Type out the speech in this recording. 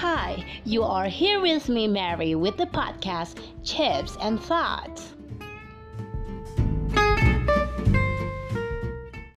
Hi, you are here with me, Mary, with the podcast Chips and Thoughts.